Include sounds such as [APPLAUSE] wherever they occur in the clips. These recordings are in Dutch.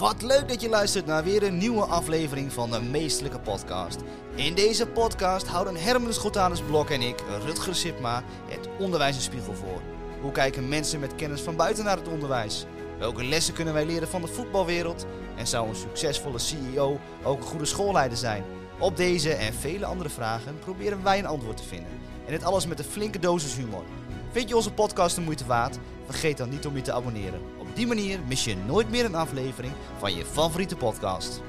Wat leuk dat je luistert naar weer een nieuwe aflevering van de Meestelijke Podcast. In deze podcast houden Herman Schotanus Blok en ik, Rutger Sipma, het onderwijs een spiegel voor. Hoe kijken mensen met kennis van buiten naar het onderwijs? Welke lessen kunnen wij leren van de voetbalwereld? En zou een succesvolle CEO ook een goede schoolleider zijn? Op deze en vele andere vragen proberen wij een antwoord te vinden. En dit alles met een flinke dosis humor. Vind je onze podcast de moeite waard? Vergeet dan niet om je te abonneren. Die manier mis je nooit meer een aflevering van je favoriete podcast.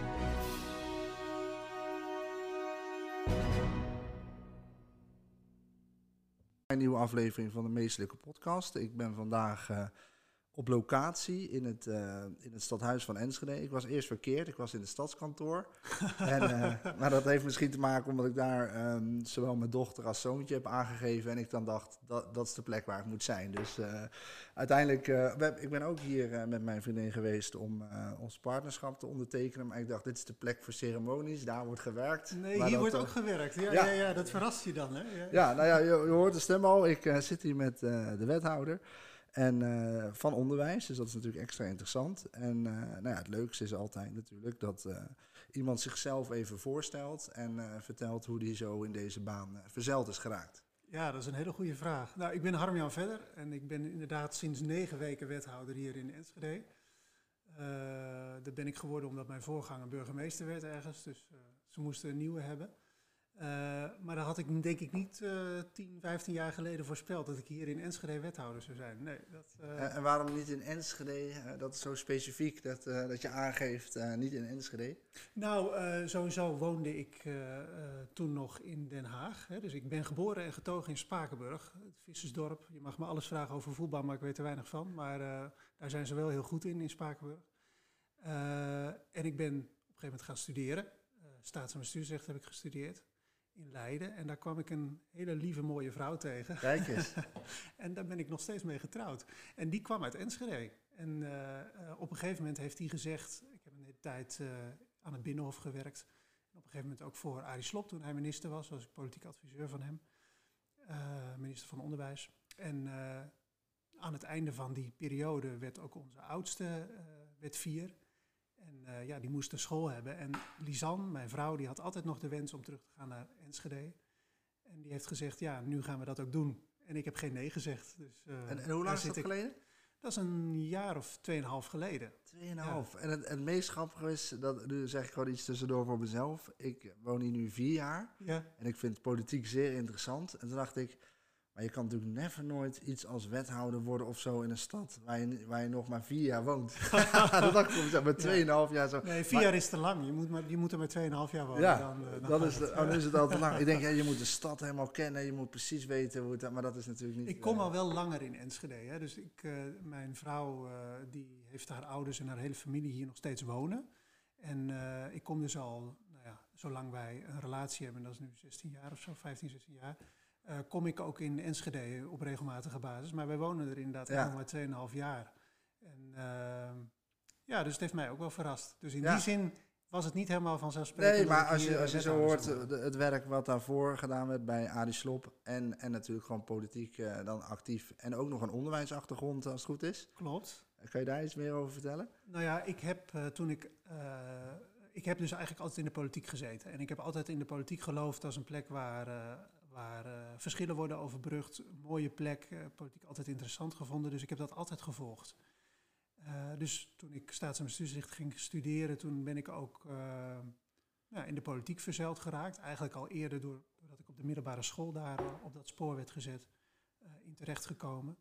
Een nieuwe aflevering van de Meestelijke Podcast. Ik ben vandaag uh, op locatie in het, uh, in het stadhuis van Enschede. Ik was eerst verkeerd, ik was in het stadskantoor. [LAUGHS] en, uh, maar dat heeft misschien te maken omdat ik daar um, zowel mijn dochter als zoontje heb aangegeven. En ik dan dacht, dat, dat is de plek waar ik moet zijn. Dus uh, uiteindelijk, ik ben ook hier met mijn vriendin geweest om ons partnerschap te ondertekenen. Maar ik dacht, dit is de plek voor ceremonies, daar wordt gewerkt. Nee, hier dat, wordt ook gewerkt. Ja, ja. Ja, ja, dat verrast je dan, hè? Ja, ja nou ja, je, je hoort de stem al. Ik zit hier met de wethouder. En uh, van onderwijs, dus dat is natuurlijk extra interessant. En uh, nou ja, het leukste is altijd natuurlijk dat uh, iemand zichzelf even voorstelt en vertelt hoe die zo in deze baan verzeild is geraakt. Ja, dat is een hele goede vraag. Nou, ik ben Harmjan Verder en ik ben inderdaad sinds negen weken wethouder hier in Enschede. dat ben ik geworden omdat mijn voorganger burgemeester werd ergens, dus ze moesten een nieuwe hebben. Uh, maar dat had ik denk ik niet uh, 10, 15 jaar geleden voorspeld dat ik hier in Enschede wethouder zou zijn. Nee, dat, uh... en waarom niet in Enschede? dat is zo specifiek dat, dat je aangeeft niet in Enschede. Nou, sowieso woonde ik toen nog in Den Haag. Hè, dus ik ben geboren en getogen in Spakenburg, het vissersdorp. Je mag me alles vragen over voetbal, maar ik weet er weinig van. Maar daar zijn ze wel heel goed in, in Spakenburg. en ik ben op een gegeven moment gaan studeren. Staats- en bestuursrecht heb ik gestudeerd in Leiden. En daar kwam ik een hele lieve, mooie vrouw tegen. Kijk eens. [LAUGHS] en daar ben ik nog steeds mee getrouwd. En die kwam uit Enschede. En uh, uh, op een gegeven moment heeft hij gezegd... Ik heb een hele tijd uh, aan het Binnenhof gewerkt. En op een gegeven moment ook voor Arie Slob, toen hij minister was. Was ik politiek adviseur van hem. minister van Onderwijs. En aan het einde van die periode werd ook onze oudste, werd vier... En uh, ja, die moest een school hebben. En Lisanne, mijn vrouw, die had altijd nog de wens om terug te gaan naar Enschede. En die heeft gezegd, ja, nu gaan we dat ook doen. En ik heb geen nee gezegd. Dus, uh, en, en, hoe lang is dat ik. geleden? Dat is een jaar of tweeënhalf geleden. Tweeënhalf. Ja. En het, het meest grappige is, dat, nu zeg ik gewoon iets tussendoor voor mezelf. Ik woon hier nu vier jaar. Ja. En ik vind politiek zeer interessant. En toen dacht ik, maar je kan natuurlijk never nooit iets als wethouder worden of zo in een stad waar je, waar je nog maar vier jaar woont. [LAUGHS] dat dacht ik zeg maar tweeënhalf ja. jaar zo. Nee, vier maar, jaar is te lang. Je moet, maar, je moet er maar tweeënhalf jaar wonen. Ja, dan, uh, dan is, oh, dan is het al te lang. Ik denk, [LAUGHS] ja, je moet de stad helemaal kennen. Je moet precies weten hoe het... Maar dat is natuurlijk niet... Ik kom uh, al wel langer in Enschede. Hè, dus ik, uh, mijn vrouw die heeft haar ouders en haar hele familie hier nog steeds wonen. En ik kom dus al, nou ja, zolang wij een relatie hebben, dat is nu 16 jaar of zo, 15, 16 jaar... Uh, kom ik ook in Enschede op regelmatige basis. Maar wij wonen er inderdaad ja. nog maar 2,5 jaar. En uh, ja, dus het heeft mij ook wel verrast. Dus in ja. die zin was het niet helemaal vanzelfsprekend. Nee, maar als je, als je zo hoort, het werk wat daarvoor gedaan werd bij Adi Slop... en, en natuurlijk gewoon politiek uh, dan actief... en ook nog een onderwijsachtergrond als het goed is. Klopt. Kan je daar iets meer over vertellen? Nou ja, ik heb toen ik... ik heb dus eigenlijk altijd in de politiek gezeten. En ik heb altijd in de politiek geloofd als een plek waar waar uh, verschillen worden overbrugd. Mooie plek, uh, politiek altijd interessant gevonden. Dus ik heb dat altijd gevolgd. Uh, dus toen ik staats- en bestuursrecht ging studeren, toen ben ik ook ja, in de politiek verzeild geraakt. Eigenlijk al eerder door, doordat ik op de middelbare school daar op dat spoor werd gezet, in terecht gekomen.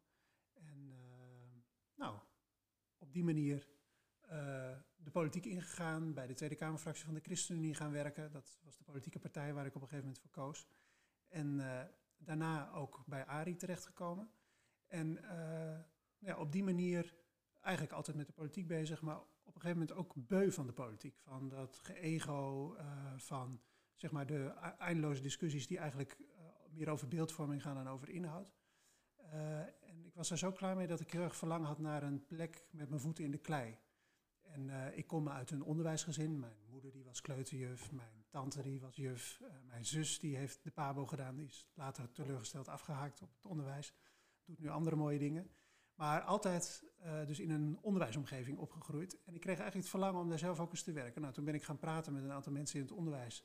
En nou, op die manier de politiek ingegaan, bij de Tweede Kamerfractie van de ChristenUnie gaan werken. Dat was de politieke partij waar ik op een gegeven moment voor koos. En uh, daarna ook bij ARI terechtgekomen. En uh, ja, op die manier eigenlijk altijd met de politiek bezig, maar op een gegeven moment ook beu van de politiek. Van dat geego, uh, van zeg maar de eindeloze discussies die eigenlijk meer over beeldvorming gaan dan over inhoud. en ik was er zo klaar mee dat ik heel erg verlang had naar een plek met mijn voeten in de klei. En ik kom uit een onderwijsgezin. Mijn moeder die was kleuterjuf, mijn tante die was juf, uh, mijn zus die heeft de pabo gedaan, die is later teleurgesteld afgehaakt op het onderwijs. Doet nu andere mooie dingen. Maar altijd eh, dus in een onderwijsomgeving opgegroeid. En ik kreeg eigenlijk het verlangen om daar zelf ook eens te werken. Nou, toen ben ik gaan praten met een aantal mensen in het onderwijs.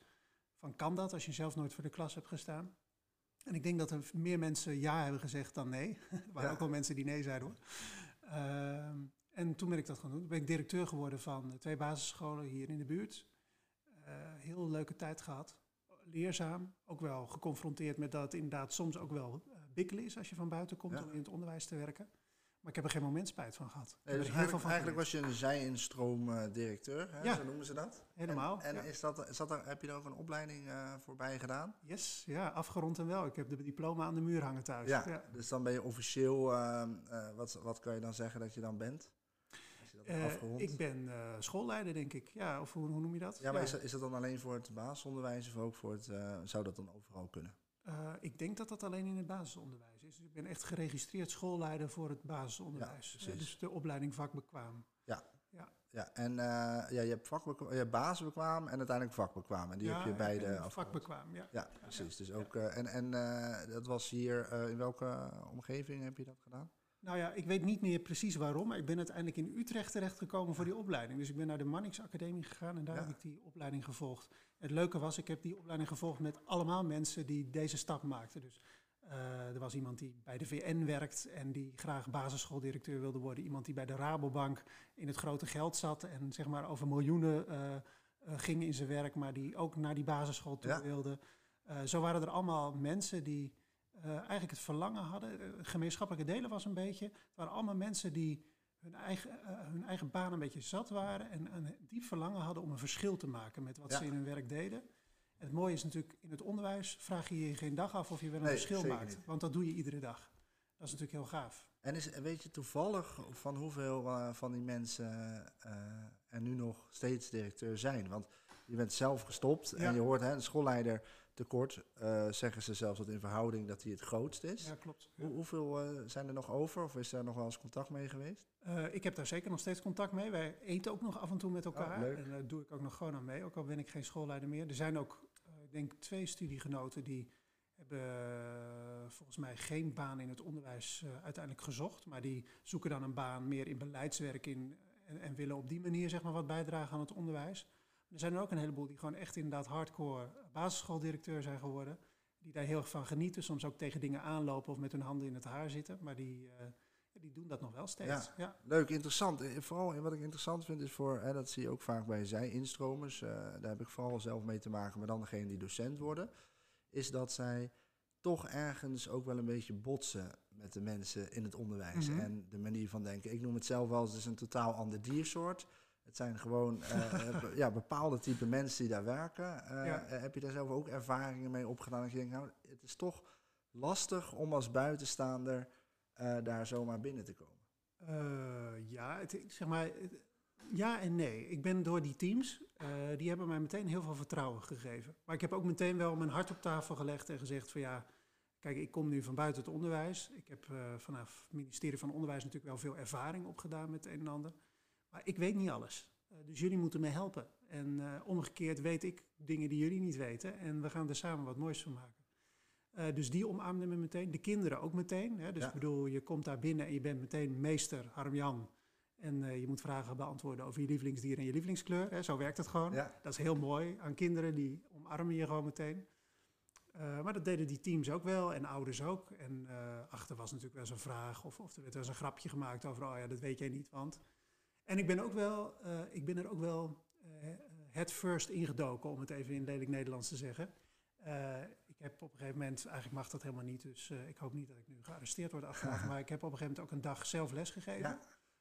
Van kan dat als je zelf nooit voor de klas hebt gestaan? En ik denk dat er meer mensen ja hebben gezegd dan nee. [LAUGHS] er waren Ja. ook wel mensen die nee zeiden hoor. Ehm, en toen ben ik dat gaan doen. Toen ben ik directeur geworden van eh, twee basisscholen hier in de buurt. Eh, heel leuke tijd gehad. Leerzaam. Ook wel geconfronteerd met dat het inderdaad soms ook wel uh, bikkelen is als je van buiten komt Ja. om in het onderwijs te werken. Maar ik heb er geen moment spijt van gehad. Nee, dus eigenlijk, van eigenlijk was je een zij-instroom eh, directeur, hè? Ja. zo noemen ze dat. Helemaal, En, en ja. is dat, zat er, heb je er ook een opleiding eh, voorbij gedaan? Yes, ja, afgerond en wel. Ik heb de diploma aan de muur hangen thuis. Ja, dus dan ben je officieel, eh, eh, wat, wat kan je dan zeggen dat je dan bent? Als je dat hebt Eh, afgerond? ik ben eh, schoolleider, denk ik. Ja, of hoe, hoe noem je dat? ja, maar Is, dat, is dat dan alleen voor het basisonderwijs of ook voor het, eh, zou dat dan overal kunnen? Eh, ik denk dat dat alleen in het basisonderwijs is. Dus ik ben echt geregistreerd schoolleider voor het basisonderwijs. Ja. Eh, dus de opleiding vakbekwaam. Ja, en eh, ja, je hebt vakbekwaam, je hebt basisbekwaam en uiteindelijk vakbekwaam. En die ja, heb je beide afgerond. vakbekwaam, ja. Ja, precies. Dus ook, eh, en en eh, dat was hier, eh, in welke omgeving heb je dat gedaan? Nou ja, ik weet niet meer precies waarom, maar ik ben uiteindelijk in Utrecht terechtgekomen voor die opleiding. Dus ik ben naar de Mannix Academie gegaan en daar Ja. heb ik die opleiding gevolgd. Het leuke was, ik heb die opleiding gevolgd met allemaal mensen die deze stap maakten. Dus eh, er was iemand die bij de VN werkt en die graag basisschooldirecteur wilde worden. Iemand die bij de Rabobank in het grote geld zat en zeg maar over miljoenen eh, eh, ging in zijn werk, maar die ook naar die basisschool toe Ja. wilde. Zo waren er allemaal mensen die eh, eigenlijk het verlangen hadden. Eh, gemeenschappelijke delen was een beetje. Het waren allemaal mensen die hun eigen, eh, hun eigen baan een beetje zat waren. En een diep verlangen hadden om een verschil te maken met wat Ja. ze in hun werk deden. En het mooie is natuurlijk, in het onderwijs vraag je je geen dag af of je wel een Nee, verschil maakt. niet. Want dat doe je iedere dag. Dat is natuurlijk heel gaaf. En is, weet je toevallig van hoeveel van die mensen er nu nog steeds directeur zijn? Want je bent zelf gestopt en je hoort hè, een schoolleider tekort. eh, zeggen ze zelfs dat in verhouding dat hij het grootst is. Ja, klopt. Hoe, hoeveel eh, zijn er nog over of is er nog wel eens contact mee geweest? Eh, ik heb daar zeker nog steeds contact mee. Wij eten ook nog af en toe met elkaar. Oh. En daar doe ik ook nog gewoon aan mee, ook al ben ik geen schoolleider meer. Er zijn ook, ik denk, twee studiegenoten die hebben volgens mij geen baan in het onderwijs uiteindelijk gezocht. Maar die zoeken dan een baan meer in beleidswerk in, en, en willen op die manier zeg maar, wat bijdragen aan het onderwijs. Er zijn er ook een heleboel die gewoon echt inderdaad hardcore basisschooldirecteur zijn geworden. Die daar heel erg van genieten, soms ook tegen dingen aanlopen of met hun handen in het haar zitten. Maar die, eh, die doen dat nog wel steeds. Ja. Leuk, interessant. Vooral wat ik interessant vind is voor, hè, dat zie je ook vaak bij zij-instromers, eh, daar heb ik vooral zelf mee te maken, maar dan degene die docent worden, is dat zij toch ergens ook wel een beetje botsen met de mensen in het onderwijs Mhm. en de manier van denken. Ik noem het zelf wel eens, het is een totaal ander diersoort. Het zijn gewoon eh, [LAUGHS] eh, ja, bepaalde type mensen die daar werken. Eh, Ja. heb je daar zelf ook ervaringen mee opgedaan? Dat je denkt, nou, het is toch lastig om als buitenstaander daar zomaar binnen te komen. Ja, het, zeg maar, ja en nee. Ik ben door die teams, die hebben mij meteen heel veel vertrouwen gegeven. Maar ik heb ook meteen wel mijn hart op tafel gelegd en gezegd van ja, kijk, ik kom nu van buiten het onderwijs. Ik heb vanaf het ministerie van Onderwijs natuurlijk wel veel ervaring opgedaan met het een en ander. Maar ik weet niet alles. Eh, dus jullie moeten me helpen. En eh, omgekeerd weet ik dingen die jullie niet weten. En we gaan er samen wat moois van maken. Eh, dus die omarmden me meteen. De kinderen ook meteen. Hè. Dus Ja. ik bedoel, je komt daar binnen en je bent meteen meester Harm-Jan. En je moet vragen beantwoorden over je lievelingsdier en je lievelingskleur. Hè. Zo werkt het gewoon. Ja. Dat is heel mooi aan kinderen, die omarmen je gewoon meteen. Maar dat deden die teams ook wel en ouders ook. En achter was natuurlijk wel eens een vraag of, of er werd wel eens een grapje gemaakt over, oh ja, dat weet jij niet, want... En ik ben, ook wel, eh, ik ben er ook wel eh, het first ingedoken, om het even in lelijk Nederlands te zeggen. Eh, ik heb op een gegeven moment, eigenlijk mag dat helemaal niet, dus ik hoop niet dat ik nu gearresteerd word achteraf, [LAUGHS] maar ik heb op een gegeven moment ook een dag zelf les gegeven. Ja.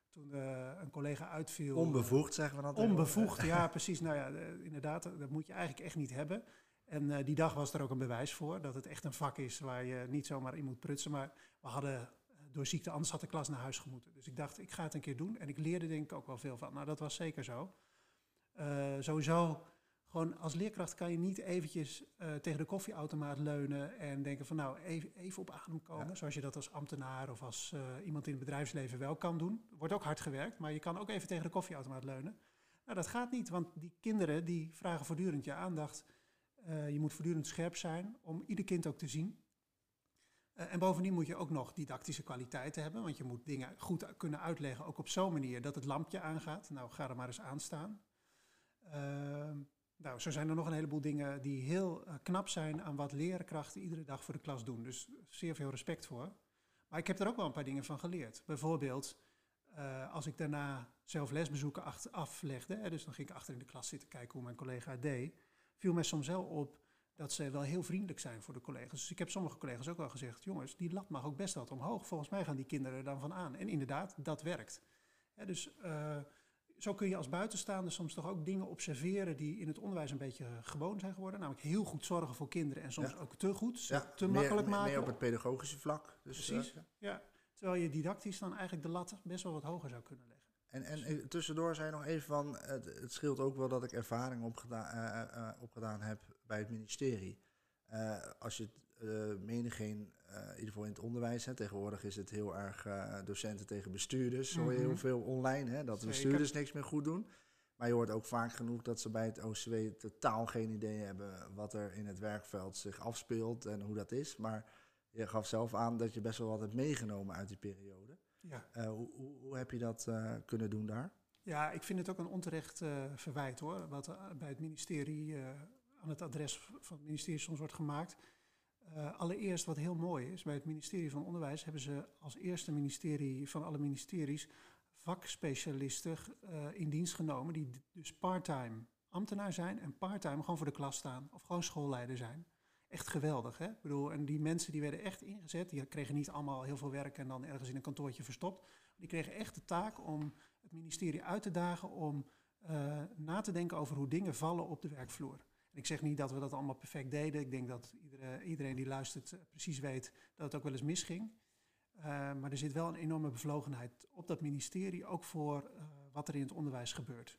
Toen een collega uitviel. Onbevoegd zeggen we dat. Onbevoegd, ja, [LAUGHS] precies. Nou ja, inderdaad, dat moet je eigenlijk echt niet hebben. En die dag was er ook een bewijs voor dat het echt een vak is waar je niet zomaar in moet prutsen. Maar we hadden door ziekte, anders had de klas naar huis gemoeten. Dus ik dacht, ik ga het een keer doen. En ik leerde denk ik ook wel veel van. Nou, dat was zeker zo. Eh, sowieso, gewoon als leerkracht kan je niet eventjes eh, tegen de koffieautomaat leunen en denken van nou, even, even op adem komen. Ja. Zoals je dat als ambtenaar of als eh, iemand in het bedrijfsleven wel kan doen. Er wordt ook hard gewerkt, maar je kan ook even tegen de koffieautomaat leunen. Nou, dat gaat niet, want die kinderen die vragen voortdurend je aandacht. Je moet voortdurend scherp zijn om ieder kind ook te zien. Eh, en bovendien moet je ook nog didactische kwaliteiten hebben, want je moet dingen goed kunnen uitleggen, ook op zo'n manier dat het lampje aangaat. Nou, ga er maar eens aan staan. Ehm, nou, zo zijn er nog een heleboel dingen die heel eh, knap zijn aan wat leerkrachten iedere dag voor de klas doen. Dus zeer veel respect voor. Maar ik heb er ook wel een paar dingen van geleerd. Bijvoorbeeld, eh, als ik daarna zelf lesbezoeken aflegde, hè, dus dan ging ik achter in de klas zitten kijken hoe mijn collega deed, viel mij soms wel op dat ze wel heel vriendelijk zijn voor de collega's. Dus ik heb sommige collega's ook wel gezegd, jongens, die lat mag ook best wat omhoog. Volgens mij gaan die kinderen er dan van aan. En inderdaad, dat werkt. dus uh, zo kun je als buitenstaander soms toch ook dingen observeren die in het onderwijs een beetje gewoon zijn geworden. Namelijk heel goed zorgen voor kinderen en soms ook te goed, te makkelijk maken. Meer op het pedagogische vlak. Dus, Precies, uh, ja. Terwijl je didactisch dan eigenlijk de lat best wel wat hoger zou kunnen leggen. En, en eh, tussendoor zei je nog even van, het, het, scheelt ook wel dat ik ervaring uh, opgedaan heb bij het ministerie. als je uh, menigeen, uh, in ieder geval in het onderwijs, hè, tegenwoordig is het heel erg docenten tegen bestuurders, hoor je heel mhm. veel online, hè, dat de bestuurders niks meer goed doen. Maar je hoort ook vaak genoeg dat ze bij het OCW totaal geen idee hebben wat er in het werkveld zich afspeelt en hoe dat is. Maar je gaf zelf aan dat je best wel wat hebt meegenomen uit die periode. Ja. Hoe, hoe, hoe, heb je dat kunnen doen daar? Ja, ik vind het ook een onterecht verwijt hoor, wat bij het ministerie aan het adres van het ministerie soms wordt gemaakt. Uh, allereerst wat heel mooi is, bij het ministerie van Onderwijs hebben ze als eerste ministerie van alle ministeries vakspecialisten uh, in dienst genomen die dus parttime ambtenaar zijn en parttime gewoon voor de klas staan of gewoon schoolleider zijn. Echt geweldig, hè? Ik bedoel, en die mensen die werden echt ingezet, die kregen niet allemaal heel veel werk en dan ergens in een kantoortje verstopt. Die kregen echt de taak om het ministerie uit te dagen om uh, na te denken over hoe dingen vallen op de werkvloer ik zeg niet dat we dat allemaal perfect deden. Ik denk dat iedereen, iedereen die luistert eh, precies weet dat het ook wel eens misging. Uh, maar er zit wel een enorme bevlogenheid op dat ministerie, ook voor uh, wat er in het onderwijs gebeurt.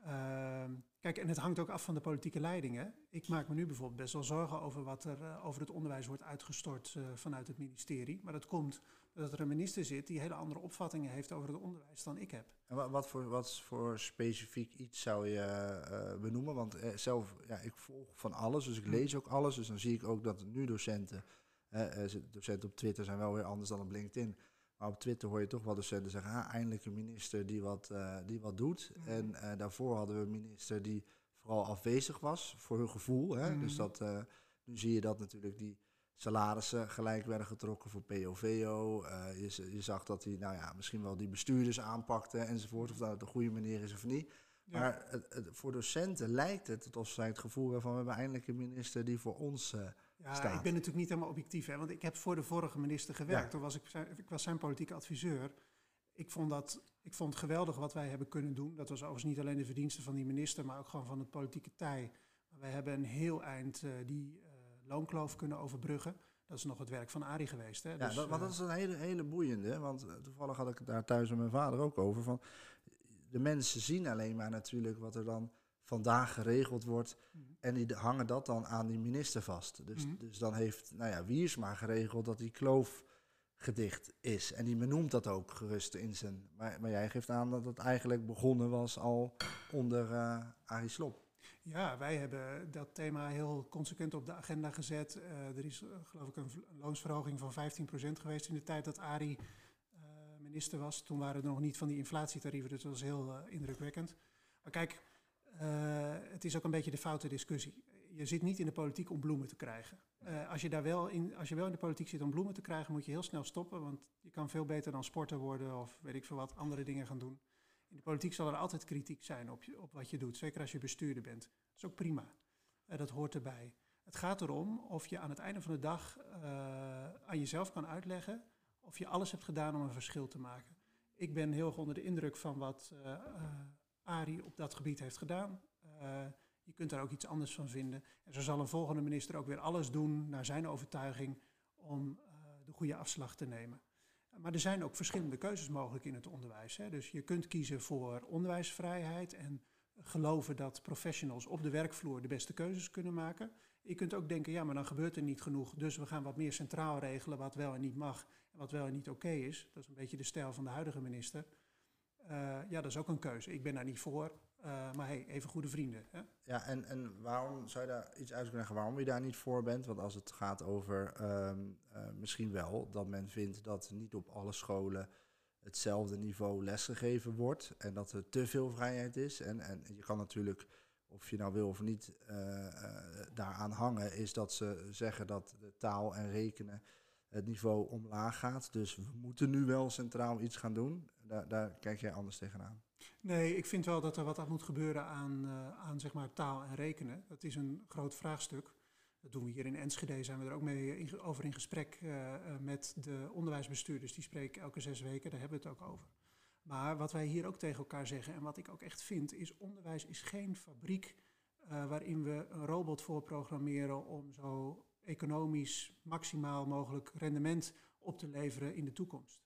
Uh, kijk, en het hangt ook af van de politieke leidingen. Ik maak me nu bijvoorbeeld best wel zorgen over wat er over het onderwijs wordt uitgestort vanuit het ministerie. Maar dat komt dat er een minister zit die hele andere opvattingen heeft over het onderwijs dan ik heb. En wat, voor, wat voor specifiek iets zou je uh, benoemen? Want uh, zelf, ja, ik volg van alles, dus ik hmm. lees ook alles. Dus dan zie ik ook dat nu docenten, uh, docenten op Twitter zijn wel weer anders dan op LinkedIn. Maar op Twitter hoor je toch wel docenten zeggen, ah, eindelijk een minister die wat, die wat doet. Hmm. En daarvoor hadden we een minister die vooral afwezig was voor hun gevoel. Hè? Dus hmm. dat, nu zie je dat natuurlijk die salarissen gelijk werden getrokken voor POVO. Uh, eh, je, je, zag dat hij nou ja, misschien wel die bestuurders aanpakte enzovoort. Of dat het een goede manier is of niet. Maar het, voor docenten lijkt het alsof zij het gevoel hebben van we hebben eindelijk een minister die voor ons uh, ja, staat. Ik ben natuurlijk niet helemaal objectief, hè, want ik heb voor de vorige minister gewerkt. Toen was ik, ik was zijn politieke adviseur. Ik vond, dat, ik vond het geweldig wat wij hebben kunnen doen. Dat was overigens niet alleen de verdiensten van die minister, maar ook gewoon van het politieke tij. wij hebben een heel eind uh, die loonkloof kunnen overbruggen. Dat is nog het werk van Arie geweest. Hè? Ja, dus, dat, maar dat eh, is een hele, hele boeiende. Want eh, toevallig had ik het daar thuis met mijn vader ook over. Van, de mensen zien alleen maar natuurlijk wat er dan vandaag geregeld wordt. Mhm. En die hangen dat dan aan die minister vast. Dus, mhm. dus dan heeft nou ja, Wiersma geregeld dat die kloof gedicht is. En die benoemt dat ook gerust in zijn... Maar, maar jij geeft aan dat het eigenlijk begonnen was al onder uh, Arie Slop. Ja, wij hebben dat thema heel consequent op de agenda gezet. Uh, er is, uh, geloof ik, een, loonsverhoging van 15% geweest in de tijd dat Arie uh, minister was. Toen waren er nog niet van die inflatietarieven, dus dat was heel indrukwekkend. Maar kijk, het is ook een beetje de foute discussie. Je zit niet in de politiek om bloemen te krijgen. als, je daar wel in, als je wel in de politiek zit om bloemen te krijgen, moet je heel snel stoppen. Want je kan veel beter dan sporter worden of weet ik veel wat, andere dingen gaan doen. In de politiek zal er altijd kritiek zijn op, op wat je doet, zeker als je bestuurder bent. Dat is ook prima. Uh, dat hoort erbij. Het gaat erom of je aan het einde van de dag uh, aan jezelf kan uitleggen of je alles hebt gedaan om een verschil te maken. Ik ben heel erg onder de indruk van wat uh, Arie op dat gebied heeft gedaan. je kunt daar ook iets anders van vinden. En zo zal een volgende minister ook weer alles doen naar zijn overtuiging om de goede afslag te nemen. Maar er zijn ook verschillende keuzes mogelijk in het onderwijs. Hè. Dus je kunt kiezen voor onderwijsvrijheid en geloven dat professionals op de werkvloer de beste keuzes kunnen maken. Je kunt ook denken, ja, maar dan gebeurt er niet genoeg, dus we gaan wat meer centraal regelen wat wel en niet mag en wat wel en niet oké is. Dat is een beetje de stijl van de huidige minister. Uh, ja, dat is ook een keuze. Ik ben daar niet voor. Uh, maar hey, even goede vrienden. Hè? Ja, en, en waarom zou je daar iets uit kunnen leggen waarom je daar niet voor bent? Want als het gaat over um, uh, misschien wel dat men vindt dat niet op alle scholen hetzelfde niveau lesgegeven wordt en dat er te veel vrijheid is. En, en je kan natuurlijk, of je nou wil of niet, uh, daaraan hangen, is dat ze zeggen dat de taal en rekenen het niveau omlaag gaat. Dus we moeten nu wel centraal iets gaan doen. Daar, daar kijk jij anders tegenaan. Nee, ik vind wel dat er wat aan moet gebeuren aan, uh, aan zeg maar, taal en rekenen. Dat is een groot vraagstuk. Dat doen we hier in Enschede, zijn we er ook mee over in gesprek uh, met de onderwijsbestuurders. Die spreken elke zes weken, daar hebben we het ook over. Maar wat wij hier ook tegen elkaar zeggen en wat ik ook echt vind, is onderwijs is geen fabriek waarin we een robot voor programmeren om zo economisch maximaal mogelijk rendement op te leveren in de toekomst.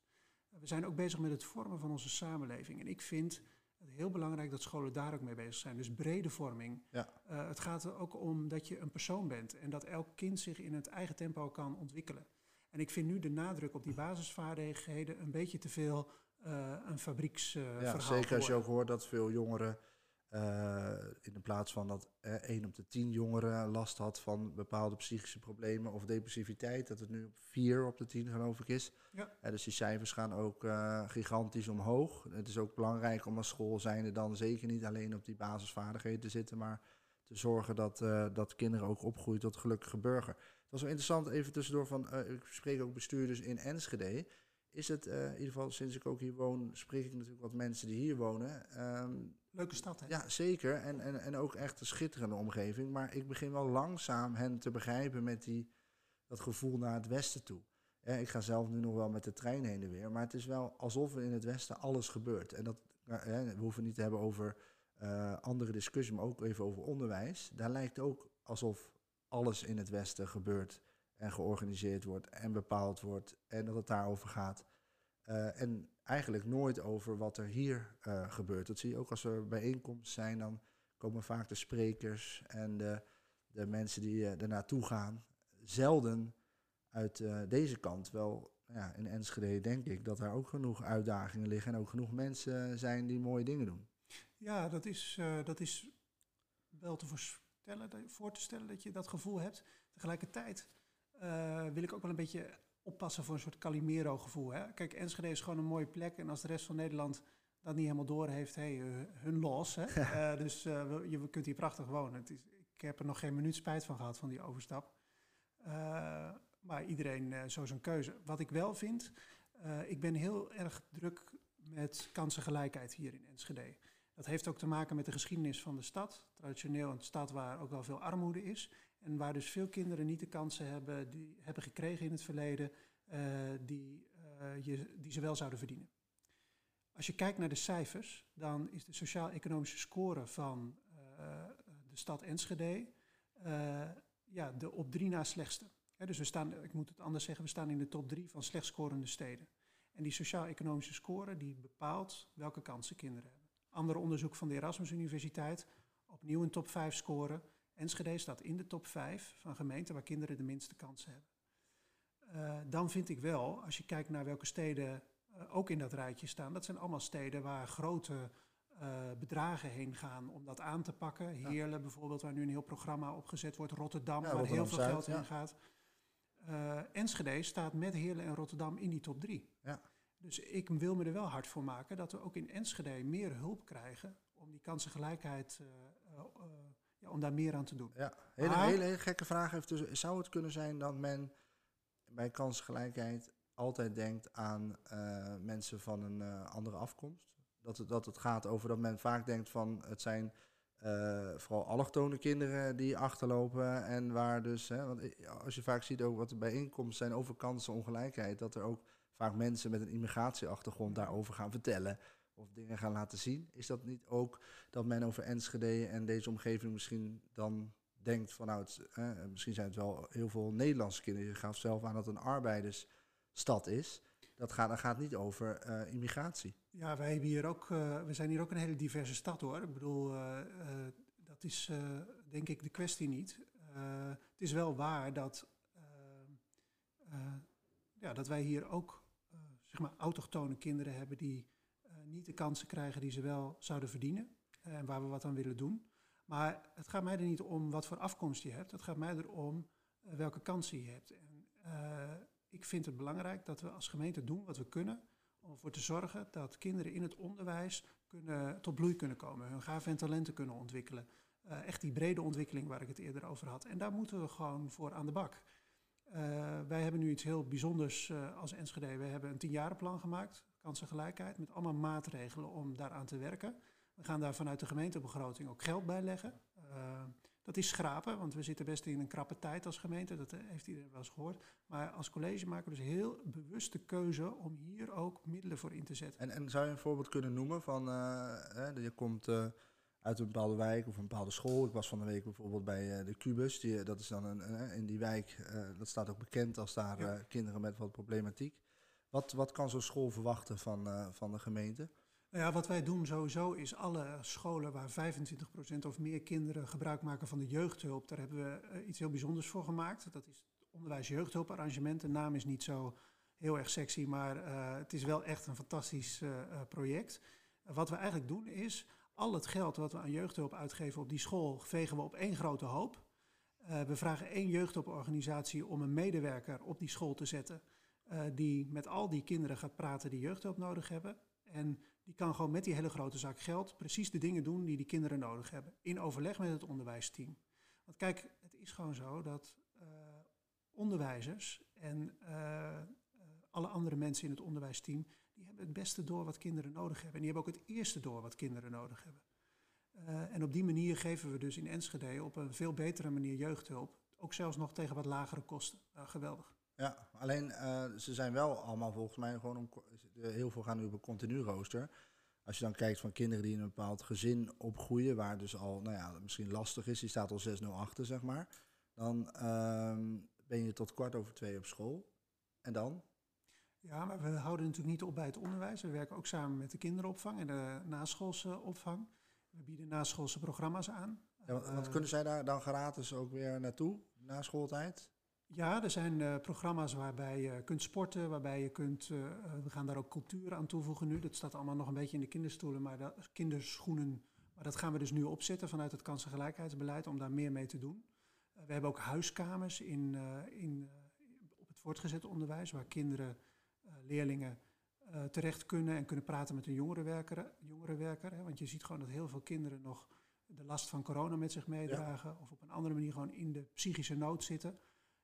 We zijn ook bezig met het vormen van onze samenleving. En ik vind het heel belangrijk dat scholen daar ook mee bezig zijn. Dus brede vorming. Ja. Uh, het gaat er ook om dat je een persoon bent en dat elk kind zich in het eigen tempo kan ontwikkelen. En ik vind nu de nadruk op die basisvaardigheden een beetje te veel uh, een fabrieksverhaal. Uh, ja, zeker als je ook hoort dat veel jongeren in de plaats van dat uh, 1 op de 10 jongeren last had van bepaalde psychische problemen of depressiviteit, dat het nu op 4 op de 10 geloof ik is. Ja. Uh, dus die cijfers gaan ook uh, gigantisch omhoog. Het is ook belangrijk om als school zijnde dan zeker niet alleen op die basisvaardigheden te zitten, maar te zorgen dat, dat kinderen ook opgroeien tot gelukkige burger. Het was wel interessant, even tussendoor, van, ik spreek ook bestuurders in Enschede. Is het, in ieder geval sinds ik ook hier woon, spreek ik natuurlijk wat mensen die hier wonen. Um, Leuke stad, hè? Ja, zeker. En, en, en ook echt een schitterende omgeving. Maar ik begin wel langzaam hen te begrijpen met die, dat gevoel naar het westen toe. Ik ga zelf nu nog wel met de trein heen en weer. Maar het is wel alsof er in het westen alles gebeurt. En dat, hè, we hoeven niet te hebben over uh, andere discussies, maar ook even over onderwijs. Daar lijkt ook alsof alles in het westen gebeurt en georganiseerd wordt en bepaald wordt. En dat het daarover gaat. Uh, en eigenlijk nooit over wat er hier uh, gebeurt. Dat zie je ook als er bijeenkomsten zijn, dan komen vaak de sprekers en de, de mensen die uh, er naartoe gaan. Zelden uit uh, deze kant. Wel ja, in Enschede denk ik dat daar ook genoeg uitdagingen liggen en ook genoeg mensen zijn die mooie dingen doen. Ja, dat is, dat is wel te voorstellen, voor te stellen dat je dat gevoel hebt. Tegelijkertijd wil ik ook wel een beetje oppassen voor een soort Calimero-gevoel. Hè? Kijk, Enschede is gewoon een mooie plek. En als de rest van Nederland dat niet helemaal door heeft, hey, uh, hun los. Hè? uh, [LAUGHS] dus uh, je kunt hier prachtig wonen. Het is, ik heb er nog geen minuut spijt van gehad, van die overstap. maar iedereen zo zijn keuze. Wat ik wel vind, ik ben heel erg druk met kansengelijkheid hier in Enschede. Dat heeft ook te maken met de geschiedenis van de stad. Traditioneel een stad waar ook wel veel armoede is. En waar dus veel kinderen niet de kansen hebben die hebben gekregen in het verleden uh, die, uh, je, die ze wel zouden verdienen. Als je kijkt naar de cijfers, dan is de sociaal-economische score van uh, de stad Enschede ja, de op drie na slechtste. Dus we staan, ik moet het anders zeggen, we staan in de top drie van slecht scorende steden. En die sociaal-economische score die bepaalt welke kansen kinderen hebben. Ander onderzoek van de Erasmus Universiteit, opnieuw een top 5 score. Enschede staat in de top 5 van gemeenten waar kinderen de minste kansen hebben. Uh, dan vind ik wel, als je kijkt naar welke steden uh, ook in dat rijtje staan, dat zijn allemaal steden waar grote uh, bedragen heen gaan om dat aan te pakken. Heerlen ja. bijvoorbeeld, waar nu een heel programma opgezet wordt. Rotterdam, ja, waar Rotterdam heel veel Zuid, geld ja. in gaat. Enschede staat met Heerlen en Rotterdam in die top 3. Ja. Dus ik wil me er wel hard voor maken dat we ook in Enschede meer hulp krijgen om die kansengelijkheid ja, om daar meer aan te doen. Ja, hele, maar, hele, hele gekke vraag heeft dus, zou het kunnen zijn dat men bij kansgelijkheid altijd denkt aan uh, mensen van een uh, andere afkomst? Dat het, dat het gaat over dat men vaak denkt van het zijn uh, vooral allochtone kinderen die achterlopen en waar dus, hè, want als je vaak ziet ook wat de bijeenkomsten zijn over kansenongelijkheid, dat er ook vaak mensen met een immigratieachtergrond daarover gaan vertellen of dingen gaan laten zien. Is dat niet ook dat men over Enschede en deze omgeving misschien dan denkt vanuit, eh, misschien zijn het wel heel veel Nederlandse kinderen. Je gaf zelf aan dat het een arbeidersstad is. Dat gaat, dat gaat niet over uh, immigratie. Ja, wij hebben hier ook, uh, we zijn hier ook een hele diverse stad hoor. Ik bedoel, uh, dat is denk ik de kwestie niet. het is wel waar dat, ja, dat wij hier ook zeg maar autochtone kinderen hebben die niet de kansen krijgen die ze wel zouden verdienen. en waar we wat aan willen doen. Maar het gaat mij er niet om wat voor afkomst je hebt. Het gaat mij erom uh, welke kansen je hebt. En, uh, ik vind het belangrijk dat we als gemeente doen wat we kunnen om ervoor te zorgen dat kinderen in het onderwijs kunnen, tot bloei kunnen komen, hun gaven en talenten kunnen ontwikkelen. Echt die brede ontwikkeling waar ik het eerder over had. En daar moeten we gewoon voor aan de bak. wij hebben nu iets heel bijzonders als Enschede. We hebben een tienjarenplan gemaakt, kansengelijkheid, met allemaal maatregelen om daaraan te werken. We gaan daar vanuit de gemeentebegroting ook geld bij leggen. Uh, dat is schrapen, want we zitten best in een krappe tijd als gemeente. Dat heeft iedereen wel eens gehoord. Maar als college maken we dus heel bewust de keuze om hier ook middelen voor in te zetten. En, en zou je een voorbeeld kunnen noemen van, uh, hè, je komt uh, uit een bepaalde wijk of een bepaalde school. Ik was van de week bijvoorbeeld bij de Cubus. Die, dat is dan een, in die wijk, dat staat ook bekend als daar ja. kinderen met wat problematiek. Wat, wat kan zo'n school verwachten van, van de gemeente? Nou ja, wat wij doen sowieso is alle scholen waar 25% of meer kinderen gebruik maken van de jeugdhulp, daar hebben we uh, iets heel bijzonders voor gemaakt. Dat is het onderwijs jeugdhulparrangement. De naam is niet zo heel erg sexy, maar uh, het is wel echt een fantastisch project. wat we eigenlijk doen is, al het geld wat we aan jeugdhulp uitgeven op die school, vegen we op één grote hoop. we vragen één jeugdhulporganisatie om een medewerker op die school te zetten, die met al die kinderen gaat praten die jeugdhulp nodig hebben. En die kan gewoon met die hele grote zak geld precies de dingen doen die die kinderen nodig hebben. In overleg met het onderwijsteam. Want kijk, het is gewoon zo dat uh, onderwijzers en uh, alle andere mensen in het onderwijsteam, die hebben het beste door wat kinderen nodig hebben. En die hebben ook het eerste door wat kinderen nodig hebben. En op die manier geven we dus in Enschede op een veel betere manier jeugdhulp. Ook zelfs nog tegen wat lagere kosten. Nou, geweldig. Ja, alleen uh, ze zijn wel allemaal volgens mij gewoon om, heel veel gaan nu op een continu rooster. Als je dan kijkt van kinderen die in een bepaald gezin opgroeien, waar dus al, nou ja, misschien lastig is, die staat al 6-0 achter, zeg maar. Dan uh, ben je tot kwart over twee op school. En dan? Ja, maar we houden natuurlijk niet op bij het onderwijs. We werken ook samen met de kinderopvang en de naschoolse opvang. We bieden naschoolse programma's aan. Ja, want, want kunnen zij daar dan gratis ook weer naartoe, na schooltijd? Ja, er zijn uh, programma's waarbij je kunt sporten, waarbij je kunt, uh, we gaan daar ook cultuur aan toevoegen nu. Dat staat allemaal nog een beetje in de kinderstoelen, maar dat, kinderschoenen. Maar dat gaan we dus nu opzetten vanuit het kansengelijkheidsbeleid om daar meer mee te doen. Uh, we hebben ook huiskamers in, in, op het voortgezet onderwijs, waar kinderen, leerlingen terecht kunnen en kunnen praten met een jongerenwerker. jongerenwerker hè, want je ziet gewoon dat heel veel kinderen nog de last van corona met zich meedragen ja. of op een andere manier gewoon in de psychische nood zitten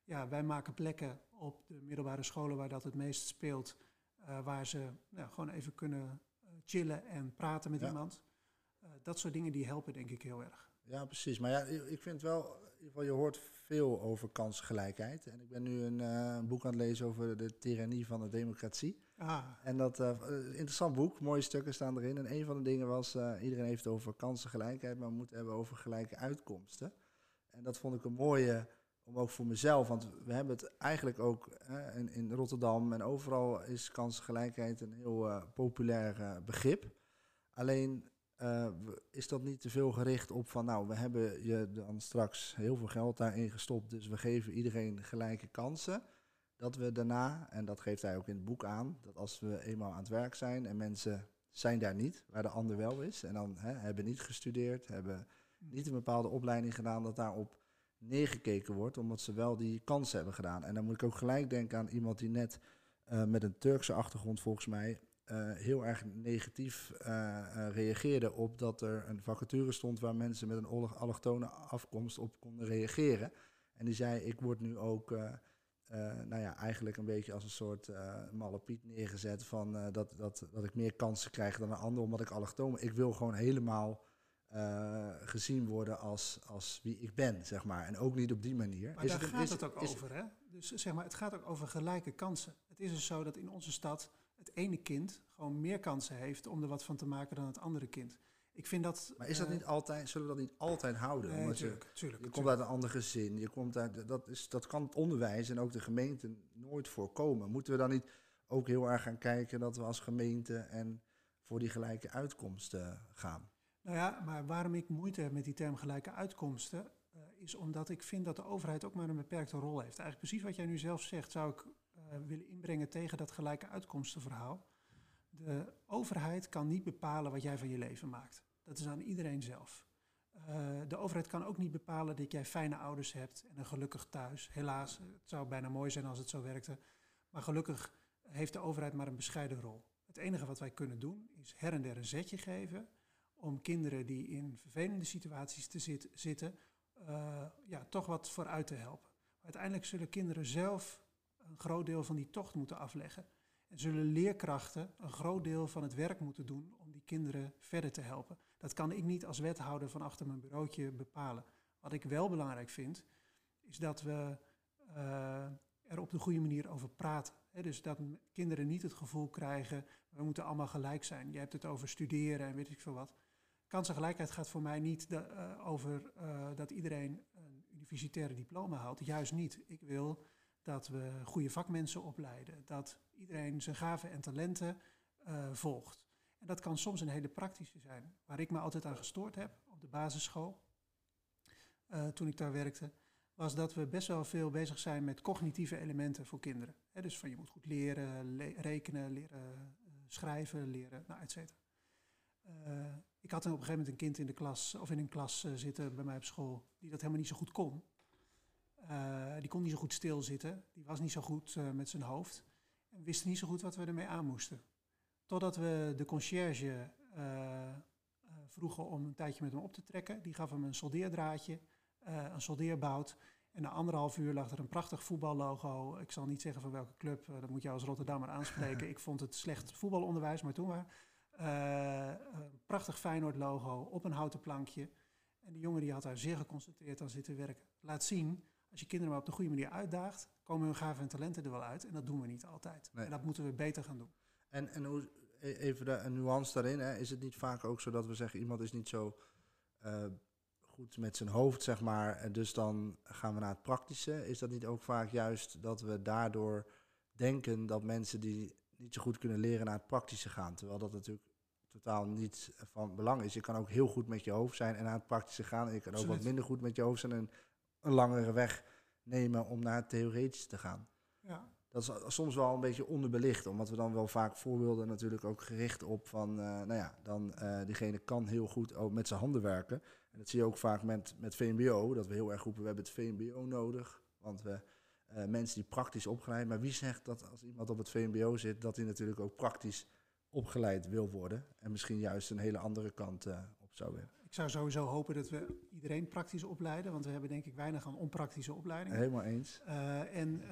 ja, wij maken plekken op de middelbare scholen waar dat het meest speelt, uh, waar ze nou, gewoon even kunnen uh, chillen en praten met ja. iemand. Uh, dat soort dingen die helpen denk ik heel erg. Ja, precies. Maar ja, ik vind wel, in ieder geval, je hoort veel over kansgelijkheid. En ik ben nu een, een boek aan het lezen over de tirannie van de democratie. Ah. En dat interessant boek, mooie stukken staan erin. En een van de dingen was, iedereen heeft over kansengelijkheid, maar we moeten hebben over gelijke uitkomsten. En dat vond ik een mooie om ook voor mezelf, want we hebben het eigenlijk ook hè, in, in, Rotterdam en overal is kansgelijkheid een heel uh, populair uh, begrip. Alleen uh, is dat niet te veel gericht op van nou, we hebben je dan straks heel veel geld daarin gestopt, dus we geven iedereen gelijke kansen. Dat we daarna, en dat geeft hij ook in het boek aan, dat als we eenmaal aan het werk zijn en mensen zijn daar niet, waar de ander wel is, en dan hè, hebben niet gestudeerd, hebben niet een bepaalde opleiding gedaan, dat daarop neergekeken wordt, omdat ze wel die kans hebben gedaan. En dan moet ik ook gelijk denken aan iemand die net uh, met een Turkse achtergrond volgens mij uh, heel erg negatief uh, reageerde op dat er een vacature stond waar mensen met een allochtone afkomst op konden reageren. En die zei, ik word nu ook, nou ja, eigenlijk een beetje als een soort malle piet neergezet van dat, dat, dat ik meer kansen krijg dan een ander omdat ik allochtoon. Ik wil gewoon helemaal uh, gezien worden als, als wie ik ben, zeg maar. En ook niet op die manier. Maar is daar het, gaat is, het ook over, hè? Dus zeg maar, het gaat ook over gelijke kansen. Het is dus zo dat in onze stad het ene kind gewoon meer kansen heeft om er wat van te maken dan het andere kind. Ik vind dat. Maar is dat uh, niet altijd, zullen we dat niet altijd houden? Nee, Omdat tuurlijk, je, tuurlijk, je komt uit een ander gezin, je komt uit, dat, is, dat kan het onderwijs en ook de gemeente nooit voorkomen. Moeten we dan niet ook heel erg gaan kijken dat we als gemeente en voor die gelijke uitkomsten gaan? Nou ja, maar waarom ik moeite heb met die term gelijke uitkomsten, uh, is omdat ik vind dat de overheid ook maar een beperkte rol heeft. Eigenlijk precies wat jij nu zelf zegt, zou ik uh, willen inbrengen tegen dat gelijke uitkomstenverhaal. De overheid kan niet bepalen wat jij van je leven maakt. Dat is aan iedereen zelf. Uh, de overheid kan ook niet bepalen dat jij fijne ouders hebt en een gelukkig thuis. Helaas, het zou bijna mooi zijn als het zo werkte. Maar gelukkig heeft de overheid maar een bescheiden rol. Het enige wat wij kunnen doen is her en der een zetje geven om kinderen die in vervelende situaties te zit, zitten, uh, ja, toch wat vooruit te helpen. Uiteindelijk zullen kinderen zelf een groot deel van die tocht moeten afleggen. En zullen leerkrachten een groot deel van het werk moeten doen om die kinderen verder te helpen. Dat kan ik niet als wethouder van achter mijn bureautje bepalen. Wat ik wel belangrijk vind, is dat we uh, er op de goede manier over praten. dus dat kinderen niet het gevoel krijgen, we moeten allemaal gelijk zijn. Je hebt het over studeren en weet ik veel wat. Kansengelijkheid gaat voor mij niet de, uh, over uh, dat iedereen een universitaire diploma haalt. Juist niet. Ik wil dat we goede vakmensen opleiden. Dat iedereen zijn gaven en talenten uh, volgt. En dat kan soms een hele praktische zijn. Waar ik me altijd aan gestoord heb op de basisschool, toen ik daar werkte, was dat we best wel veel bezig zijn met cognitieve elementen voor kinderen. Dus van je moet goed leren, le rekenen, leren schrijven, leren, nou, et cetera. Ik had op een gegeven moment een kind in de klas of in een klas uh, zitten bij mij op school die dat helemaal niet zo goed kon. Uh, die kon niet zo goed stilzitten, die was niet zo goed met zijn hoofd en wist niet zo goed wat we ermee aan moesten. Totdat we de conciërge vroegen om een tijdje met hem op te trekken. Die gaf hem een soldeerdraadje, een soldeerbout. En na anderhalf uur lag er een prachtig voetballogo. Ik zal niet zeggen van welke club, dat moet je als Rotterdammer [LAUGHS] aanspreken. ik vond het slecht voetbalonderwijs, maar toen maar. Uh, een prachtig Feyenoord logo op een houten plankje. En de jongen die had daar zeer geconcentreerd aan zitten werken. Laat zien, als je kinderen maar op de goede manier uitdaagt, komen hun gaven en talenten er wel uit. En dat doen we niet altijd. Nee. En dat moeten we beter gaan doen. En, en hoe, even de, een nuance daarin, hè, is het niet vaak ook zo dat we zeggen, iemand is niet zo uh, goed met zijn hoofd, zeg maar, en dus dan gaan we naar het praktische. Is dat niet ook vaak juist dat we daardoor denken dat mensen die niet zo goed kunnen leren naar het praktische gaan. Terwijl dat natuurlijk totaal niet van belang is. Je kan ook heel goed met je hoofd zijn en naar het praktische gaan. En je kan ook wat minder goed met je hoofd zijn en een langere weg nemen om naar het theoretische te gaan. Ja. Dat is soms wel een beetje onderbelicht, omdat we dan wel vaak voorbeelden natuurlijk ook gericht op van, uh, nou ja, dan uh, diegene kan heel goed ook met zijn handen werken. En dat zie je ook vaak met, met VMBO, dat we heel erg roepen, we hebben het VMBO nodig, want we uh, mensen die praktisch opgeleid. Maar wie zegt dat als iemand op het VMBO zit, dat hij natuurlijk ook praktisch opgeleid wil worden. En misschien juist een hele andere kant uh, op zou willen. Ik zou sowieso hopen dat we iedereen praktisch opleiden. Want we hebben denk ik weinig aan onpraktische opleidingen. Helemaal eens. Uh, en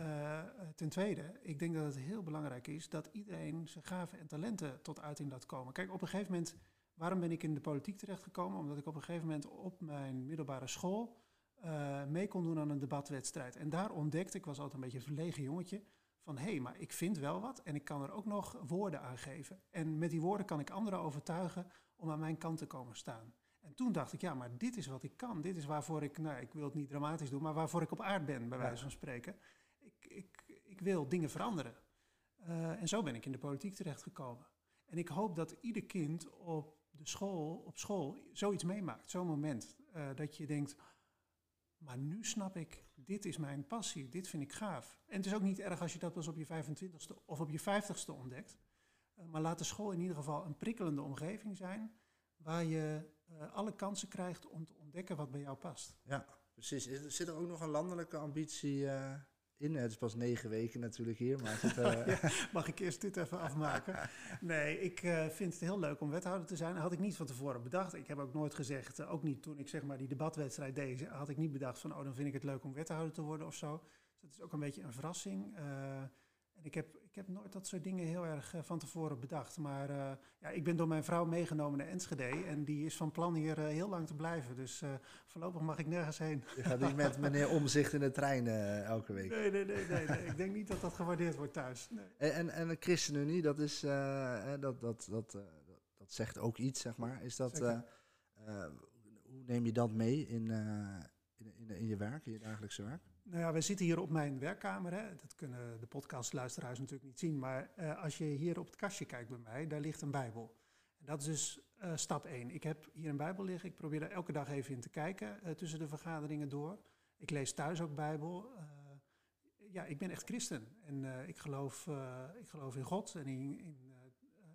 ten tweede, ik denk dat het heel belangrijk is dat iedereen zijn gaven en talenten tot uiting laat komen. Kijk, op een gegeven moment, waarom ben ik in de politiek terechtgekomen? Omdat ik op een gegeven moment op mijn middelbare school uh, mee kon doen aan een debatwedstrijd. En daar ontdekte ik, was altijd een beetje een verlegen jongetje, van hé, hey, maar ik vind wel wat en ik kan er ook nog woorden aan geven. En met die woorden kan ik anderen overtuigen om aan mijn kant te komen staan. En toen dacht ik, ja, maar dit is wat ik kan. Dit is waarvoor ik, nou, ik wil het niet dramatisch doen, maar waarvoor ik op aard ben, bij wijze van spreken. Ik, ik, ik wil dingen veranderen. Uh, en zo ben ik in de politiek terechtgekomen. En ik hoop dat ieder kind op de school, op school zoiets meemaakt. Zo'n moment uh, dat je denkt, maar nu snap ik, dit is mijn passie, dit vind ik gaaf. En het is ook niet erg als je dat pas op je 25ste of op je 50ste ontdekt. Uh, maar laat de school in ieder geval een prikkelende omgeving zijn, waar je uh, alle kansen krijgt om te ontdekken wat bij jou past. Ja, precies. Zit er ook nog een landelijke ambitie uh, in. Het is pas negen weken natuurlijk hier. Maar het, [LAUGHS] uh... ja, mag ik eerst dit even afmaken? Nee, ik uh, vind het heel leuk om wethouder te zijn. Dat had ik niet van tevoren bedacht. Ik heb ook nooit gezegd, uh, ook niet toen ik zeg maar die debatwedstrijd deed, had ik niet bedacht van, oh dan vind ik het leuk om wethouder te worden of zo. Dus dat is ook een beetje een verrassing. En ik heb, ik heb nooit dat soort dingen heel erg uh, van tevoren bedacht. Maar uh, ja, ik ben door mijn vrouw meegenomen naar Enschede. En die is van plan hier uh, heel lang te blijven. Dus voorlopig mag ik nergens heen. Je gaat niet met meneer [LAUGHS] Omzicht in de trein elke week. Nee, nee, nee, nee, nee. ik denk niet dat dat gewaardeerd wordt thuis. Nee. En, en, en de ChristenUnie, dat, is, dat, dat, dat, dat, dat zegt ook iets, zeg maar. Is dat, hoe neem je dat mee in, in, in, in je werk, in je dagelijkse werk? Nou ja, we zitten hier op mijn werkkamer. Hè. Dat kunnen de podcastluisteraars natuurlijk niet zien. Maar uh, als je hier op het kastje kijkt bij mij, daar ligt een Bijbel. En dat is dus uh, stap 1. Ik heb hier een Bijbel liggen. Ik probeer er elke dag even in te kijken uh, tussen de vergaderingen door. Ik lees thuis ook Bijbel. ja, ik ben echt christen. En ik, geloof, ik geloof in God en in, in,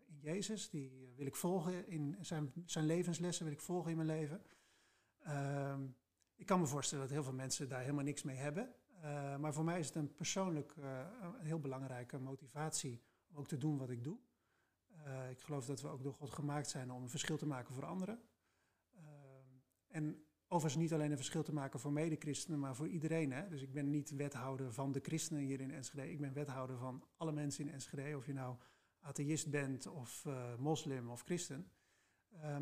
in Jezus. Die wil ik volgen in zijn, zijn levenslessen, wil ik volgen in mijn leven. Ik kan me voorstellen dat heel veel mensen daar helemaal niks mee hebben. Uh, maar voor mij is het een persoonlijk een heel belangrijke motivatie om ook te doen wat ik doe. Uh, ik geloof dat we ook door God gemaakt zijn om een verschil te maken voor anderen. en overigens niet alleen een verschil te maken voor medechristenen, maar voor iedereen. Hè? Dus ik ben niet wethouder van de christenen hier in Enschede. Ik ben wethouder van alle mensen in Enschede, of je nou atheïst bent of moslim of christen.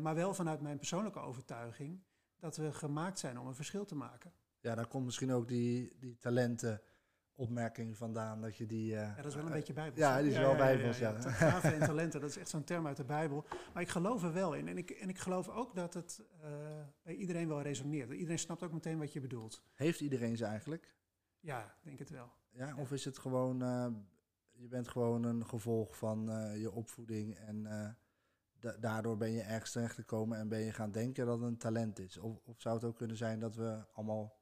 maar wel vanuit mijn persoonlijke overtuiging dat we gemaakt zijn om een verschil te maken. Ja, daar komt misschien ook die, die talentenopmerking vandaan. Dat je die. Uh, ja, dat is wel een beetje bijbels. Ja, die is wel bijbels. Ja, ja, en talenten, dat is echt zo'n term uit de Bijbel. Maar ik geloof er wel in. En ik, en ik geloof ook dat het uh, bij iedereen wel resoneert. Iedereen snapt ook meteen wat je bedoelt. Heeft iedereen ze eigenlijk? Ja, denk het wel. Ja, of is het gewoon. Je bent gewoon een gevolg van je opvoeding en daardoor ben je ergens terecht gekomen en ben je gaan denken dat het een talent is? Of, of zou het ook kunnen zijn dat we allemaal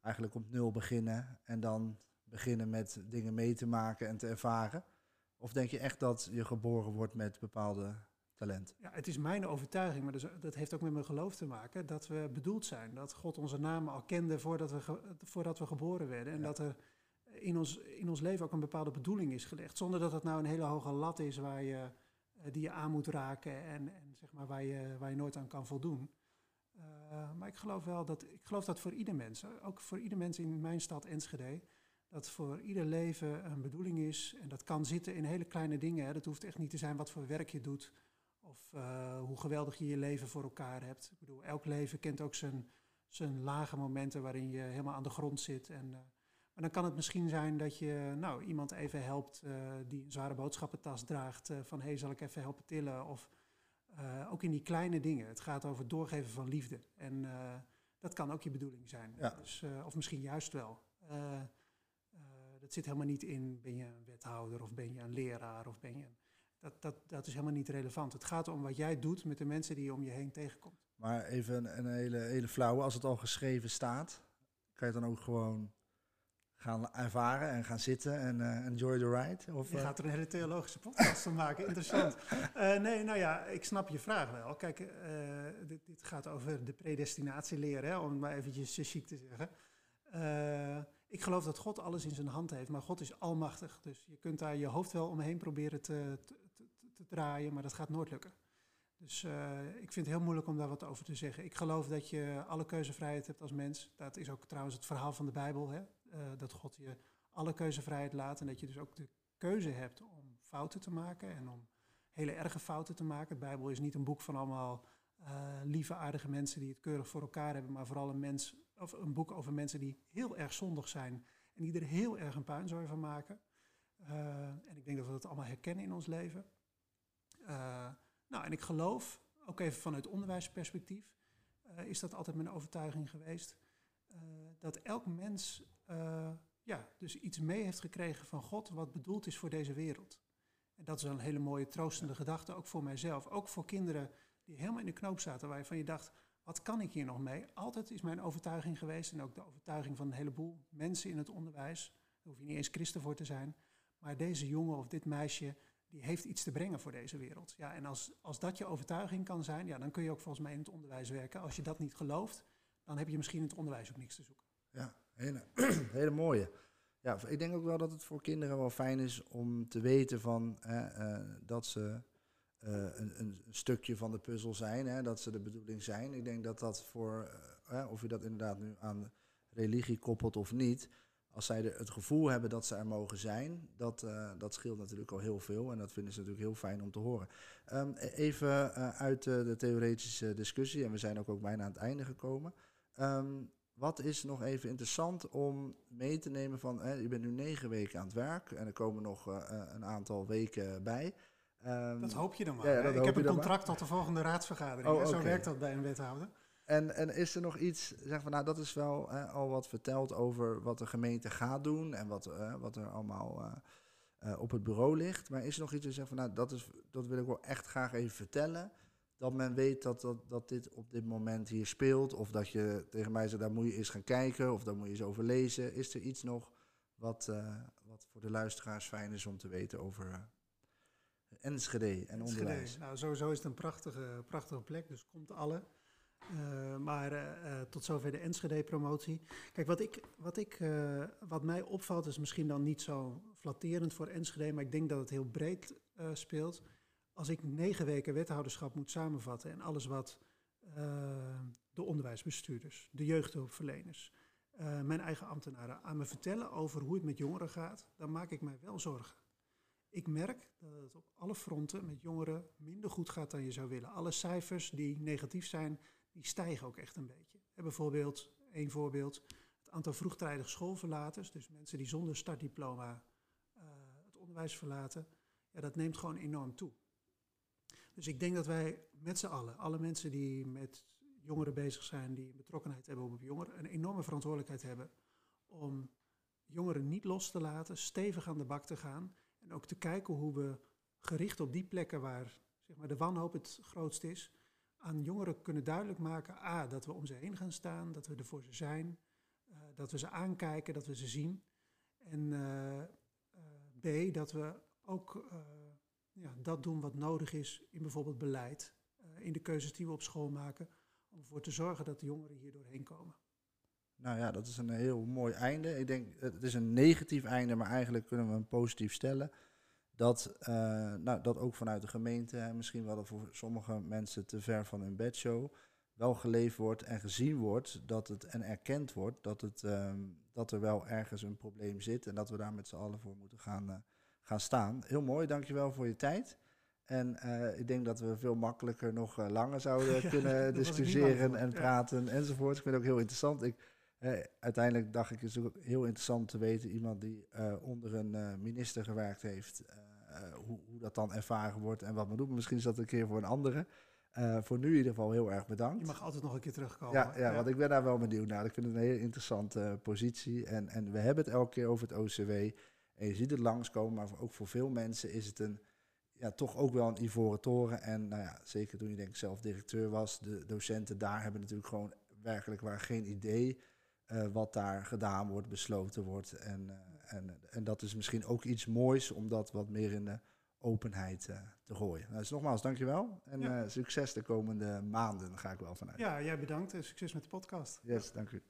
eigenlijk op nul beginnen en dan beginnen met dingen mee te maken en te ervaren? Of denk je echt dat je geboren wordt met bepaalde talenten? Ja, het is mijn overtuiging, maar dus, dat heeft ook met mijn geloof te maken, dat we bedoeld zijn. Dat God onze namen al kende voordat we, voordat we geboren werden. En dat er in ons, in ons leven ook een bepaalde bedoeling is gelegd. Zonder dat het nou een hele hoge lat is waar je die je aan moet raken en, en zeg maar waar, je, waar je nooit aan kan voldoen. Uh, maar ik geloof wel dat, ik geloof dat voor ieder mens, ook voor ieder mens in mijn stad Enschede, dat voor ieder leven een bedoeling is. En dat kan zitten in hele kleine dingen. Hè. Dat hoeft echt niet te zijn wat voor werk je doet of uh, hoe geweldig je je leven voor elkaar hebt. Ik bedoel, elk leven kent ook zijn, zijn lage momenten waarin je helemaal aan de grond zit en maar dan kan het misschien zijn dat je nou, iemand even helpt uh, die een zware boodschappentas draagt. Uh, van hé, hey, zal ik even helpen tillen? Of uh, ook in die kleine dingen. Het gaat over het doorgeven van liefde. En dat kan ook je bedoeling zijn. Ja. Dus, of misschien juist wel. dat zit helemaal niet in, ben je een wethouder of ben je een leraar of ben je... Een, dat, dat, dat is helemaal niet relevant. Het gaat om wat jij doet met de mensen die je om je heen tegenkomt. Maar even een, een hele, hele flauwe, als het al geschreven staat, kan je dan ook gewoon gaan ervaren en gaan zitten en uh, enjoy the ride? Of, je eh? gaat er een hele theologische podcast van maken, interessant. Uh, [LAUGHS] nee, nou ja, ik snap je vraag wel. Kijk, dit, dit, gaat over de predestinatie leren, hè, om het maar eventjes chic te zeggen. ik geloof dat God alles in zijn hand heeft, maar God is almachtig. Dus je kunt daar je hoofd wel omheen proberen te, te, te, te draaien, maar dat gaat nooit lukken. Dus ik vind het heel moeilijk om daar wat over te zeggen. Ik geloof dat je alle keuzevrijheid hebt als mens. Dat is ook trouwens het verhaal van de Bijbel. Hè? Uh, dat God je alle keuzevrijheid laat en dat je dus ook de keuze hebt om fouten te maken en om hele erge fouten te maken. De Bijbel is niet een boek van allemaal uh, lieve, aardige mensen die het keurig voor elkaar hebben, maar vooral een, mens, of een boek over mensen die heel erg zondig zijn en die er heel erg een puinzooi van maken. Uh, en ik denk dat we dat allemaal herkennen in ons leven. nou, en ik geloof, ook even vanuit onderwijsperspectief, is dat altijd mijn overtuiging geweest, dat elk mens uh, ja, dus iets mee heeft gekregen van God wat bedoeld is voor deze wereld. En dat is een hele mooie troostende gedachte, ook voor mijzelf. Ook voor kinderen die helemaal in de knoop zaten, waarvan je dacht, wat kan ik hier nog mee? Altijd is mijn overtuiging geweest, en ook de overtuiging van een heleboel mensen in het onderwijs, daar hoef je niet eens christen voor te zijn, maar deze jongen of dit meisje, die heeft iets te brengen voor deze wereld. Ja, en als, als dat je overtuiging kan zijn, ja, dan kun je ook volgens mij in het onderwijs werken. Als je dat niet gelooft, dan heb je misschien in het onderwijs ook niks te zoeken. Ja, [CLEARS THROAT] hele, mooie. Ja, ik denk ook wel dat het voor kinderen wel fijn is om te weten van, hè, uh, dat ze uh, een, een, stukje van de puzzel zijn, hè, dat ze de bedoeling zijn. Ik denk dat dat voor, uh, of je dat inderdaad nu aan religie koppelt of niet, als zij het gevoel hebben dat ze er mogen zijn, dat, dat scheelt natuurlijk al heel veel. En dat vinden ze natuurlijk heel fijn om te horen. Um, even uit de theoretische discussie, en we zijn ook, ook bijna aan het einde gekomen. Um, wat is nog even interessant om mee te nemen van, hè, je bent nu negen weken aan het werk en er komen nog uh, een aantal weken bij. Um, dat hoop je dan maar. Ja, ik heb een contract tot de volgende raadsvergadering. Oh, okay. Zo werkt dat bij een wethouder. En, en is er nog iets, zeg van, nou dat is wel hè, al wat verteld over wat de gemeente gaat doen en wat, uh, wat er allemaal uh, op het bureau ligt. Maar is er nog iets, zeg van, nou dat, is, dat wil ik wel echt graag even vertellen dat men weet dat, dat, dat dit op dit moment hier speelt. Of dat je tegen mij zegt, daar moet je eens gaan kijken. Of daar moet je eens over lezen. Is er iets nog wat, uh, wat voor de luisteraars fijn is om te weten over uh, Enschede en onderwijs. Nou, sowieso is het een prachtige, prachtige plek, dus komt alle. Uh, maar uh, tot zover de Enschede-promotie. Kijk, wat, ik, wat, ik, uh, wat mij opvalt is misschien dan niet zo flatterend voor Enschede, maar ik denk dat het heel breed speelt. Als ik negen weken wethouderschap moet samenvatten en alles wat de onderwijsbestuurders, de jeugdhulpverleners, mijn eigen ambtenaren aan me vertellen over hoe het met jongeren gaat, dan maak ik mij wel zorgen. Ik merk dat het op alle fronten met jongeren minder goed gaat dan je zou willen. Alle cijfers die negatief zijn, die stijgen ook echt een beetje. En bijvoorbeeld, één voorbeeld, het aantal vroegtijdig schoolverlaters, dus mensen die zonder startdiploma het onderwijs verlaten, ja, dat neemt gewoon enorm toe. Dus ik denk dat wij met z'n allen, alle mensen die met jongeren bezig zijn, die betrokkenheid hebben op jongeren, een enorme verantwoordelijkheid hebben om jongeren niet los te laten, stevig aan de bak te gaan en ook te kijken hoe we gericht op die plekken waar zeg maar, de wanhoop het grootst is, aan jongeren kunnen duidelijk maken, a, dat we om ze heen gaan staan, dat we er voor ze zijn, uh, dat we ze aankijken, dat we ze zien. En uh, uh, b, dat we ook ja, dat doen wat nodig is in bijvoorbeeld beleid, in de keuzes die we op school maken, om ervoor te zorgen dat de jongeren hier doorheen komen. Nou ja, dat is een heel mooi einde. Ik denk, het is een negatief einde, maar eigenlijk kunnen we hem positief stellen dat, uh, nou, dat ook vanuit de gemeente, misschien wel voor sommige mensen te ver van hun bedshow, wel geleefd wordt en gezien wordt dat het, en erkend wordt dat, het, um, dat er wel ergens een probleem zit en dat we daar met z'n allen voor moeten gaan, uh, gaan staan. Heel mooi, dankjewel voor je tijd. En uh, ik denk dat we veel makkelijker nog langer zouden [LAUGHS] ja, kunnen discussiëren en praten ja. enzovoort. Ik vind het ook heel interessant. Ik, uiteindelijk dacht ik, het is ook heel interessant te weten, iemand die onder een minister gewerkt heeft, eh, hoe, hoe, dat dan ervaren wordt en wat men doet. Misschien is dat een keer voor een andere. Voor nu in ieder geval heel erg bedankt. Je mag altijd nog een keer terugkomen. Ja, ja, ja. want ik ben daar wel benieuwd naar. Ik vind het een hele interessante positie. En, en we hebben het elke keer over het OCW. En je ziet het langskomen, maar ook voor veel mensen is het een, ja, toch ook wel een ivoren toren. En nou ja, zeker toen je denk ik zelf directeur was, de docenten daar hebben natuurlijk gewoon werkelijk waar geen idee uh, wat daar gedaan wordt, besloten wordt. En en, en dat is misschien ook iets moois om dat wat meer in de openheid uh, te gooien. Nou, dus nogmaals, dankjewel. En ja. succes de komende maanden, ga ik wel vanuit. Ja, jij bedankt en succes met de podcast. Yes, dank u.